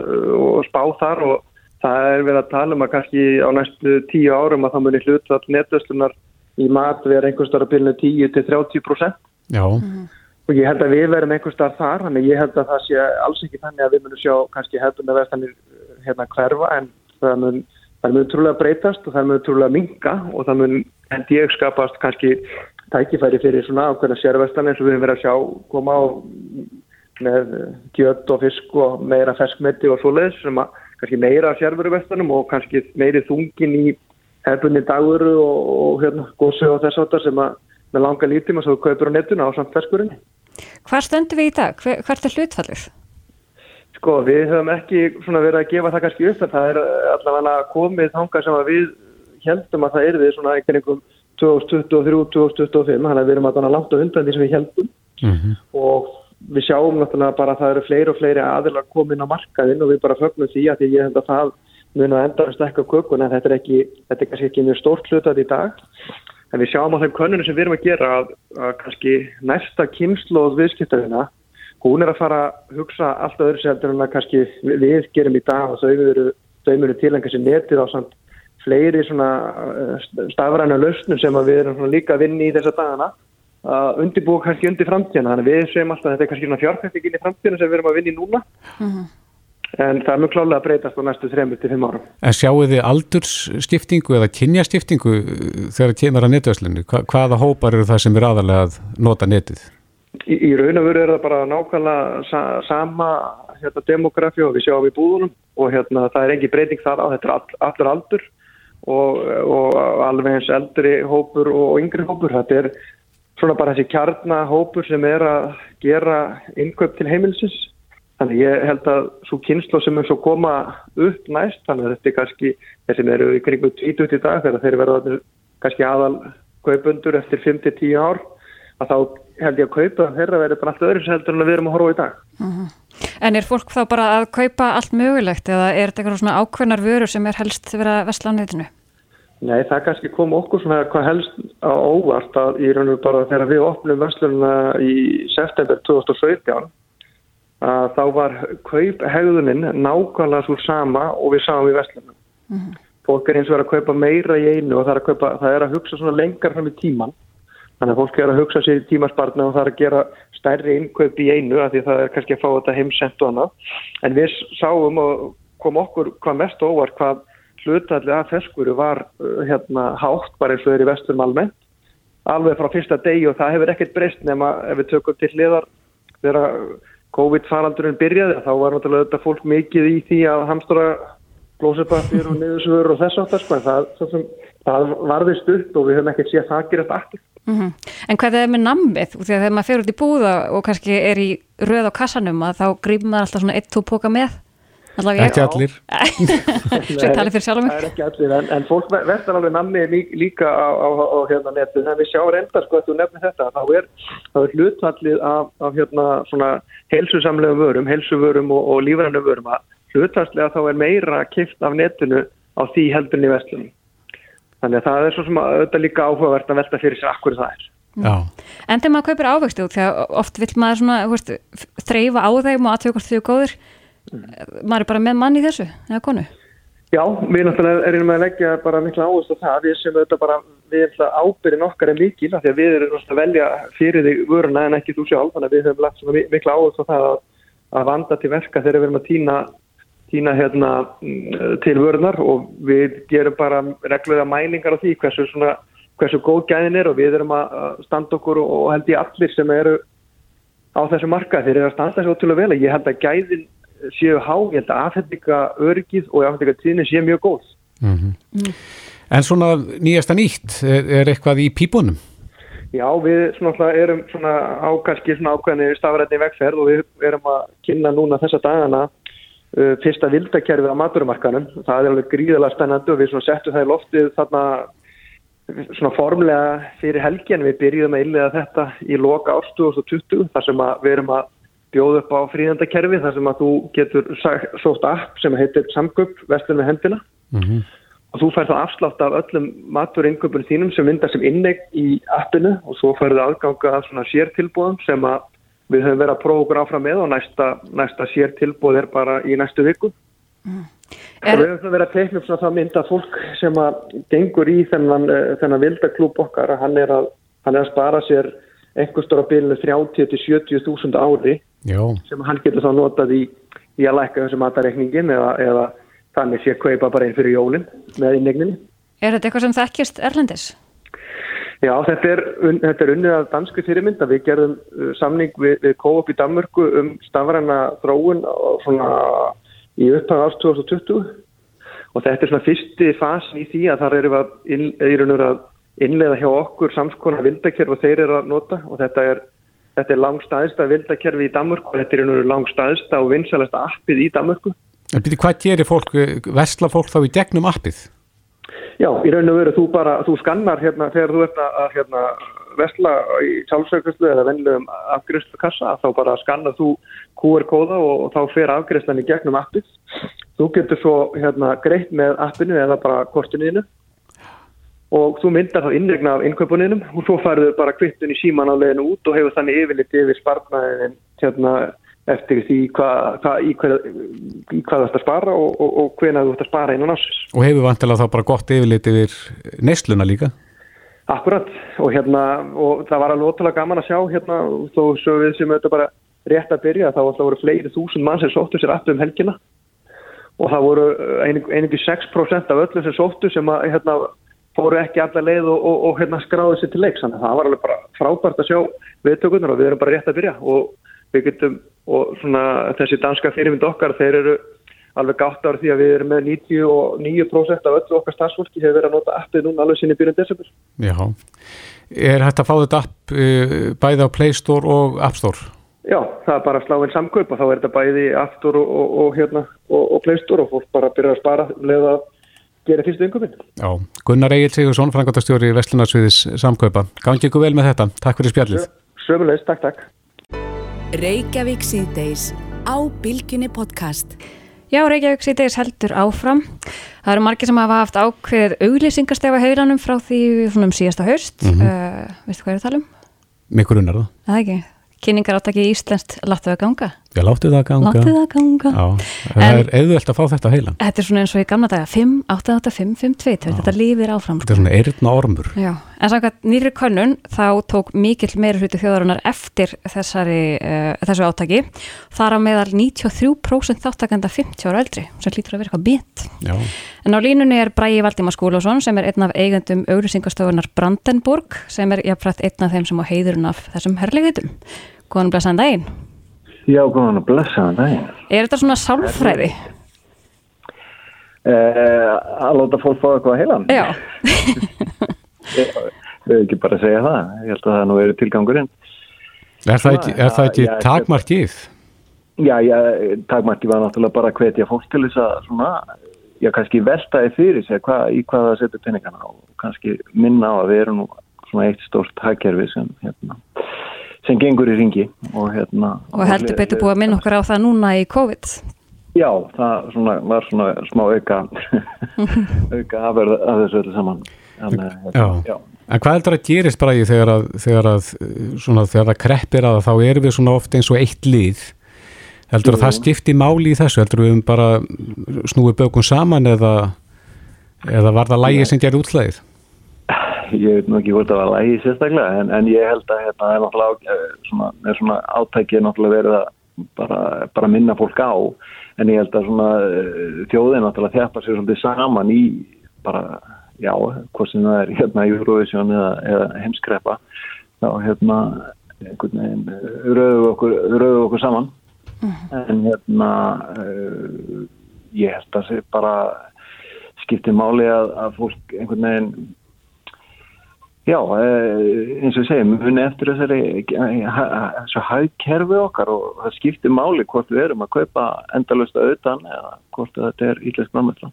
spá þar og það er við að tala um að kannski á næstu tíu árum að það munir hlut að netvöslunar í mat vera einhvers starf að byrja 10-30% Já. Og ég held að við verum einhvers starf þar þannig ég held að það sé alls ekki þannig að við munum sjá kannski hefðum að vestanir hérna hverfa en það mun, það mun trúlega breytast og það mun trúlega minga og það mun held ég skapast kannski tækifæri fyrir svona ákveðna sérvestan eins og við höfum verið að sjá koma á með kjött og fisk og meira ferskmetti og svoleiðis sem að kannski meira sérveruvestanum og kannski meiri þungin í hefðbunni daguru og, og hérna gósi og þess áttar sem að með langa lítima svo kaupur á netuna á samt ferskurinn. Hvað stöndu við í dag? Hver, hvert er hlutfallið? Sko við höfum ekki verið að gefa það kannski upp en það er allavega komið þanga sem við heldum að það er við svona einhvern 2023-2025 þannig að við erum að langt á undan því sem við heldum mm -hmm. og við sjáum náttúrulega bara að það eru fleiri og fleiri aðilar komin á markaðin og við bara fögnum því að ég held að það mun að enda að stekka kökun en þetta er ekki, þetta er kannski ekki mjög stórt hlutat í dag en við sjáum á þeim könnunum sem við erum að gera að, að kannski næsta kynsloð viðskiptarina hún er að fara að hugsa allt öðru seldur en að kannski við gerum í dag og þau eru tilengja sér netið á samt fleiri eh, stafræna lausnum sem við erum líka að vinni í þessa dagana að undirbúa kannski undir framtíðana þannig við séum alltaf að þetta er kannski svona fjárfæstingin í framtíðana sem við erum að vinna í núna uh -huh. En það er mjög klálega að breytast á næstu 3-5 árum. En sjáu þið aldursskiptingu eða kynjaskiptingu þegar það kemur að netvæslinu? Hva, hvaða hópar eru það sem er aðalega að nota netið? Í, í raun og veru er það bara nákvæmlega sa, sama hérna, demografi og við sjáum í búðunum og hérna, það er engi breyting þar á, þetta er all, allur aldur og, og alveg eins eldri hópur og yngri hópur, þetta er svona bara þessi kjarnahópur sem er að gera innkaup til heimilsins. Þannig ég held að svo kynslo sem er svo koma upp næst, þannig að þetta er kannski þeir sem eru í kringu 20 í dag þegar þeir verða kannski aðal kaupundur eftir 5-10 ár að þá held ég að kaupa þeirra verður bara allt öðru seldur en við erum að horfa í dag. Uh mhm. -huh. En er fólk þá bara að kaupa allt mögulegt eða er þetta eitthvað svona ákveðnar vörur sem er helst verið að vestla á neytinu? Nei, það kannski kom okkur svona hvað helst á óvart að í raun og bara þegar við opnum verslununa í september 2017 að þá var kauphegðuninn nákvæmlega svo sama og við sáum í verslunum. Mm -hmm. Fólk er eins og er að kaupa meira í einu og það er að, kaupa, það er að hugsa svona lengar fram í tíman. Þannig að fólk er að hugsa sér í tímaspartna og það er að gera stærri innkaup í einu af því það er kannski að fá þetta heimsend og annað. En við sáum og kom okkur hvað mest óvart hvað hlutallið af feskuru var uh, hérna hátt bara eins og er í vesturum almennt alveg frá fyrsta degi og það hefur ekkert breyst nema ef við tökum til liðar þegar COVID-faraldurinn byrjaði þá var náttúrulega þetta fólk mikið í því að hamstura glósepapir og niðursvör og þess aftar sko en það, það, það varði stutt og við höfum ekkert séð það þetta aftur. Mm -hmm. En hvað er með nammið? Þegar maður fer út í búða og kannski er í röð á kassanum að þá grýpum maður alltaf svona eitt-tó póka með Ekki allir. <laughs> Svo tala fyrir sjálf um mig Ekki allir, en, en fólk verður alveg namni líka á, á, á hérna netu en við sjáum reynda sko að þú nefnir þetta þá er, er hlutfallið af, af hérna svona helsusamlega vörum helsuvörum og, og lífrænum vörum að hlutfallið þá er meira kipt af netinu á því heldurni vestlunum þannig að það er svo sem að auðvitað líka áhugavert að velta fyrir sér akkur það er. Já. En þegar maður kaupir ávexti út, þegar oft vill maður svona, þú veist, þreyfa á þeim og aðtöku hvort þau góður, maður er bara með mann í þessu, eða konu. Já, við náttúrulega erum að leggja bara mikla áherslu á það, við sem þetta bara, við erum það ábyrðin okkar en mikil, því að við erum að velja fyrir þig vöruna en ekki þú sjálf, þannig að við höfum lagt mikla áherslu á það að, að vanda til verka þegar við erum að týna, týna hérna mm, til vörunar. Og við gerum bara reglulega mælingar á því hversu svona, hversu góð gæðin er og við erum að að standa okkur og, held ég allir sem eru á þessu marka þeir eru að standa þessu ótrúlega vel. Ég held að gæðin séu há ég held að afhendinga öryggið og afhendinga tíðin séu mjög góð En svona nýjasta nýtt, er, er eitthvað í pípunum? Já, við svona alltaf erum svona á kannski svona ákveðni stafrætni vegferð og við erum að kynna núna þessa dagana uh, fyrsta vildakerfið á maturumarkanum. Það er alveg gríðalega spennandi og við svona settum það í loftið þarna svona formlega fyrir helgin. Við byrjuðum að innlega þetta í loka árs 2020 þar sem að við erum að bjóða upp á fríðandakerfi þar sem að þú getur sótt app sem heitir Samgöp, vestlun með hendina. Og þú fær þá afslátt af öllum maturinköpun þínum sem myndar sem innegg í appinu og svo færðu aðganga af svona sértilbúðum sem að við höfum verið að prófa okkur áfram með og næsta, næsta sértilbúð er bara í næstu viku. Er- Og við höfum verið að teikna upp svona það mynda fólk sem að gengur í þennan, eh, þennan vildaklúb okkar að hann er að, hann er að spara sér einhver stóra bylunu 30 til 70 þúsund ári Já. sem hann getur þá notað í, í að lækka þessu matareikningin eða, eða þannig sé kaupa bara einn fyrir jólinn með innegninni. Er þetta eitthvað sem þekkist Erlendis? Já, þetta er, þetta er unnið af dansku fyrirmynda. Við gerðum uh, samning við, við Coop í Danmörku um stafræna þróun og svona í upphæðu árs 2020 og þetta er svona fyrsti fasin í því að þar erum við að, inn, erum við að innleiða hjá okkur samskona vildakerf og þeir eru að nota og þetta er, þetta er langstæðsta vildakerfi í Danmörku og þetta er einhverju langstæðsta og vinsalasta appið í Danmörku. En byrju, hvað gerir fólk, versla fólk þá í gegnum appið? Já, í raun og veru þú bara, þú skannar hérna þegar þú ert að hérna vesla í sjálfsökustlu eða vennilegum afgriðslu kassa, þá bara skannar þú QR-kóða og, og þá fer afgriðslan í gegnum appið. Þú getur svo hérna greitt með appinu eða bara kortinu og þú myndar þá innregna af innkaupuninum og svo færðu bara kvittun í síman á leiðinu út og hefur þannig yfirleitt yfir spartnaðin hérna eftir því hvað, hvað, í, hvað, í hvað þú ætti að spara og, og, og hvena þú ætti að spara innan ásins. Og hefur vantilega þá bara gott yfirlit yfir neysluna líka? Akkurat og hérna og það var alveg ótrúlega gaman að sjá hérna þó svo við sem þetta bara rétt að byrja þá voru fleiri þúsund mann sem sóttu sér aftur um helgina og það voru einingu 6% af öllum sem sóttu sem að hérna fóru ekki allar leið og, og, og hérna skráðu sér til leiks þannig að það var alveg bara frábært að sjá viðtökunar og við erum bara rétt að byrja og við getum og svona þessi danska fyrirmynd okkar þeir eru alveg gátt ára því að við erum með 99% af öllu okkar starfsfólki hefur verið að nota appið núna alveg sinni byrjun desember. Já. Er hægt að fá þetta app uh, bæði á Play Store og App Store? Já, það er bara að slá inn samkaup og þá er þetta bæði App Store og, og, og, hérna, og, og Play Store og fólk bara byrjar að spara um leið að gera fyrstu ynguminn. Já. Gunnar Egil Sigursson, frangotastjóri í Vestlunarsviðis samkaupa. Gangi ykkur vel með þetta. Takk fyrir spjallið. Sömulegist, takk, takk. Reykjavík síðdeis á Bilginni podcast. Já, Reykjavík síðdeis heldur áfram. Það eru margir sem hafa haft ákveð auglýsingastefa heilanum frá því svona um síðasta haust. Mm Mhm. veistu hvað er að tala um? Mikkur unnar það. Það ekki. Kynningar átaki í Íslenskt láttu það ganga. Já, láttu það ganga. Láttu það ganga. Já, það En- er auðvöld að fá þetta heilan. Þetta er svona eins og í gamla daga 5, 8, 8, 5, 5, 2, þetta lífir áfram. Þetta er svona eirna ormur. Já, en samkvæmt nýri könnun þá tók mikill meiri hluti þjóðarinnar eftir þessari, uh, þessu átaki. Þar á meðal 93% þáttakenda 50 ára eldri, sem lítur að vera eitthvað bínt. Já. En á línunni er Bræi Valdíma Skúlásson sem er einn af eigendum auglýsingastofunar Brandenburg sem er jafnfrætt einn af þeim sem á heiðurinn af þessum herrlegitum. Góðan blessaðan daginn. Já, góðan að blessa daginn. Er þetta svona sálfræði? Eh, að láta fólk fá eitthvað að heilan? Já. <laughs> Við hefum ekki bara að segja það. Ég held að það nú eru tilgangurinn. Er það ekki, er það ekki Já, já, takmarkið? Já, já, takmarki var náttúrulega bara að hvetja fólk til þess að svona, já, kannski veltaði fyrir sig hvað, í hvað það setur peningana og kannski minna á að við erum nú svona eitt stórt hagkerfi sem, hérna, sem gengur í ringi og hérna... Og heldur betur búið að minna okkur á það núna í COVID. Já, það svona, var svona smá auka <laughs> auka afverð að þessu öllu saman Þannig, að, Já. já, En hvað heldur að gerist bara í þegar að, þegar að, svona, þegar það kreppir að þá erum við svona oft eins og eitt lið. Heldur að það skipti máli í þessu? Heldur við um bara snúið bökum saman eða, eða var það lægi sem gerði útlæðið? Ég veit nú ekki hvort það var lægi sérstaklega en, en ég held að hérna, það er náttúrulega á- svona, er svona átækið náttúrulega verið að bara, bara minna fólk á en ég held að svona eh, þjóðin náttúrulega þjapa sér svolítið saman í bara, já, hvort sem það er hérna Eurovision eða, eða heimskreppa þá hérna einhvern veginn rauðu okkur, rauðu okkur saman. En hérna uh, ég held að það bara skiptir máli að, að fólk einhvern veginn já, eh, eins og ég segi muni eftir þessari eh, hagkerfi okkar og það skiptir máli hvort við erum að kaupa endalust auðan eða hvort þetta er íslensk námætla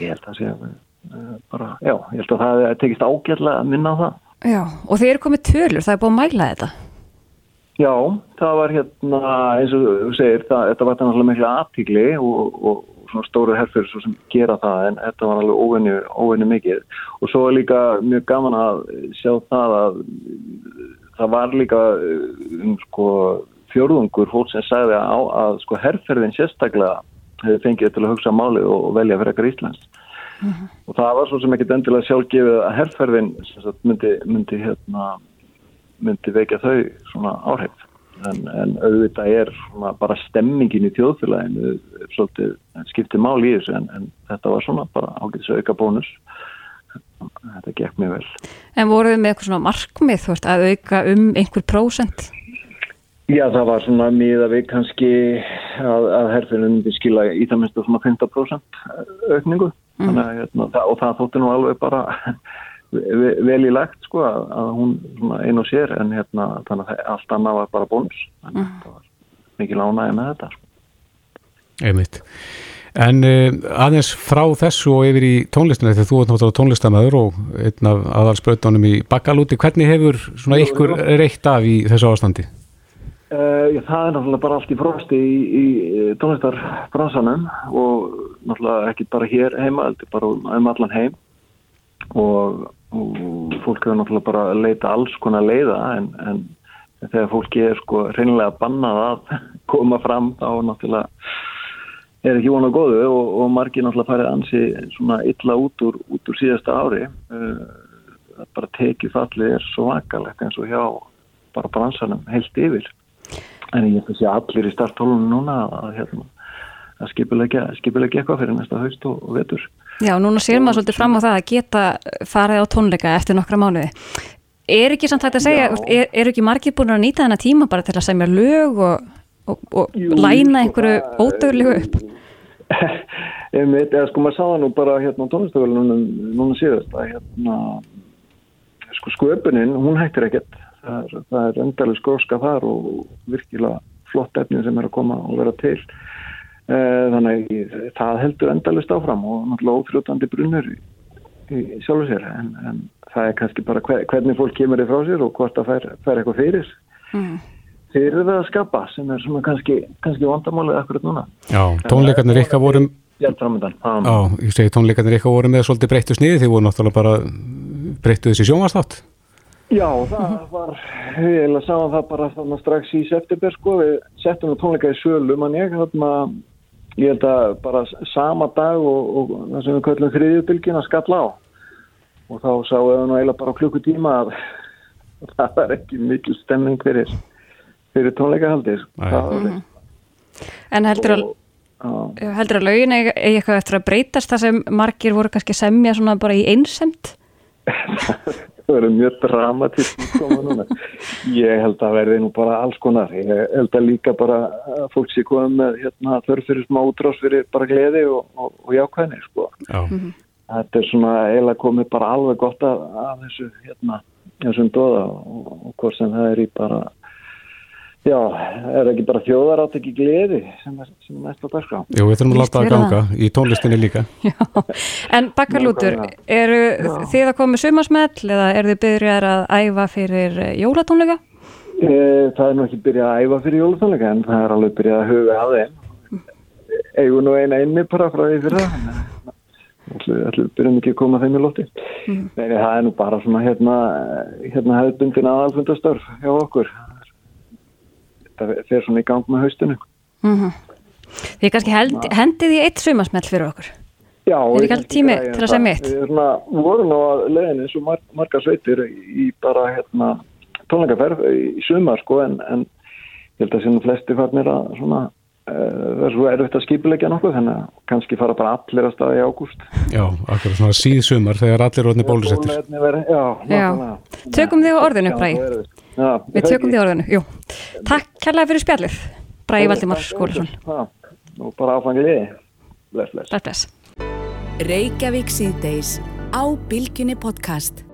ég held að sé uh, bara, já, ég held að það tekist ágætlega að minna á það Já, og þeir eru komið tölur, það er búið að mæla þetta. Já, það var hérna, eins og þú segir, það, þetta var náttúrulega mikla aðtíkli og, og svona stóru herfyrir svo sem gera það en þetta var alveg óvenju, óvenju mikið. Og svo er líka mjög gaman að sjá það að það var líka um sko fjórðungur fólk sem sagði að, að sko herrferðin sérstaklega hefði fengið til að hugsa málið og velja fyrir ekkar Íslands og það var svo sem ekkit endilega sjálfgefið að herrferðin myndi, myndi hérna myndi vekja þau svona áhrif en, en auðvitað er svona bara stemmingin í þjóðfélaginu svolítið skiptið mál í þessu en, en þetta var svona bara ágætis auka bónus þetta gekk mjög vel. En voruð þið með eitthvað svona markmið, þú veist, að auka um einhver prósent? Já það var svona miða við kannski að, að herfinu myndi skila í það minnstu svona 15% aukningu. Þannig, að, hérna, og það þótti nú alveg bara vel í lagt sko að, að hún svona ein og sér en hérna þannig að allt annað var bara bónus þannig að það var mikið lánaði með þetta sko. Einmitt. En uh, aðeins frá þessu og yfir í tónlistina þegar þú ert náttúrulega tónlistamæður og einn af aðalsbrautunum í bakkalúti, hvernig hefur svona ykkur reitt af í þessu ástandi? Uh, já, það er náttúrulega bara allt í frosti í, í tónlistarbransanum og náttúrulega ekki bara hér heima, þetta er bara um allan heim og, og fólk hefur náttúrulega bara að leita alls konar leiða en, en þegar fólki er sko reynilega bannað að <laughs> koma fram þá náttúrulega er ekki vona góðu og, og margir náttúrulega farið ansi svona illa út úr, út úr síðasta ári. Uh, bara tekið fallið er svo vakalegt eins og hjá bara bransanum heilt yfir. En ég held að allir í starttólunum núna að, hérna, að skipulegja eitthvað fyrir næsta haust og, og vetur Já, núna sér maður svolítið fram á það að geta farið á tónleika eftir nokkra mánuði. Er ekki samt hægt að segja, er, er ekki margir búin að nýta þennan tíma bara til að semja lög og, og, og Jú, læna sko, einhverju það- ódögulegu upp? <laughs> Eða sko maður sá það nú bara hérna á tónlistafölunum núna síðast að hérna sko sköpunin, hún hættir ekkert það er, er endalega skróska þar og virkilega flott efni sem er að koma og vera til þannig að það heldur endalist áfram og náttúrulega ófljótandi brunnur í, í sjálfu sér en, en það er kannski bara hver, hvernig fólk kemur þið frá sér og hvort það fær, fær eitthvað fyrir Mm. fyrir það að skapa sem er svona kannski, kannski vandamálið akkurat núna Já, tónleikarnir ykkar voru, Já, ég segi tónleikarnir ykkar voru með svolítið breyttu sniði, þið voru náttúrulega bara breyttu þessi sjónvarstátt. Já, það var, við eiginlega sáum það bara þarna strax í september sko, við settum tónleika í sölu, mann ég, þarna, ég held að bara sama dag og, og það sem við köllum þriðjubilgin að skalla á og þá sáum við nú eiginlega bara klukkutíma að <laughs> það var ekki mikil stemming fyrir, fyrir tónleikahaldi, sko. Mhm. En heldur að, Já. heldur að lögin eigi eitthvað eftir að breytast það sem margir voru kannski að semja svona bara í einsemt? <laughs> Það verður mjög dramatísk koma núna. Ég held að verði nú bara alls konar. Ég held að líka bara að fólk sé komið með hérna, þörf fyrir smá útrás fyrir bara gleði og, og, og jákvæðni. Sko. Já, Þetta er svona eiginlega komið bara alveg gott af, af þessu hérna, þessum dóða og, og hvort sem það er í bara Já, er ekki bara þjóðarátt ekki gleði sem er, sem er næst á dagskrá. jú, við þurfum að láta það ganga í tónlistinni líka. <laughs> En bakkalútur, eru Já. þið að koma með sumarsmell eða eru þið byrjar að æfa fyrir jólatónleika? E, það er nú ekki byrjað að æfa fyrir jólatónleika en það er alveg byrjað að huga að þeim. Eigum nú eina inni bara frá því fyrir það. Ætlum við byrjum ekki að koma þeim í lótti. Nei, nei, það er nú bara svona hérna, hérna hefðbundin aðalfundastörf hjá okkur. Þetta fer svona í gang með haustinu. Mm Þið kannski held, hendið í eitt sumasmell fyrir okkur. Já, Er ekki alltaf tími til að segja mitt? Við vorum á leðinu eins og mar marga sveitir í bara hérna tónleikaferð í sumar sko en, en ég held að sem flesti farnir að svona það er svo erfitt að skipulegja nokkuð þannig að kannski fara bara allir að staða í ágúst. Já, akkur svona síðsumar þegar allir orðinni bólusettir. Já, Já. Tökum þig á orðinu, Bræði. Já, Við tökum þig á orðinu, jú. Takk kærlega fyrir spjallið, Bræði Valdimar Skólason. Og bara bless. Bless, bless. Reykjavík síðdeis á Bilginni podcast.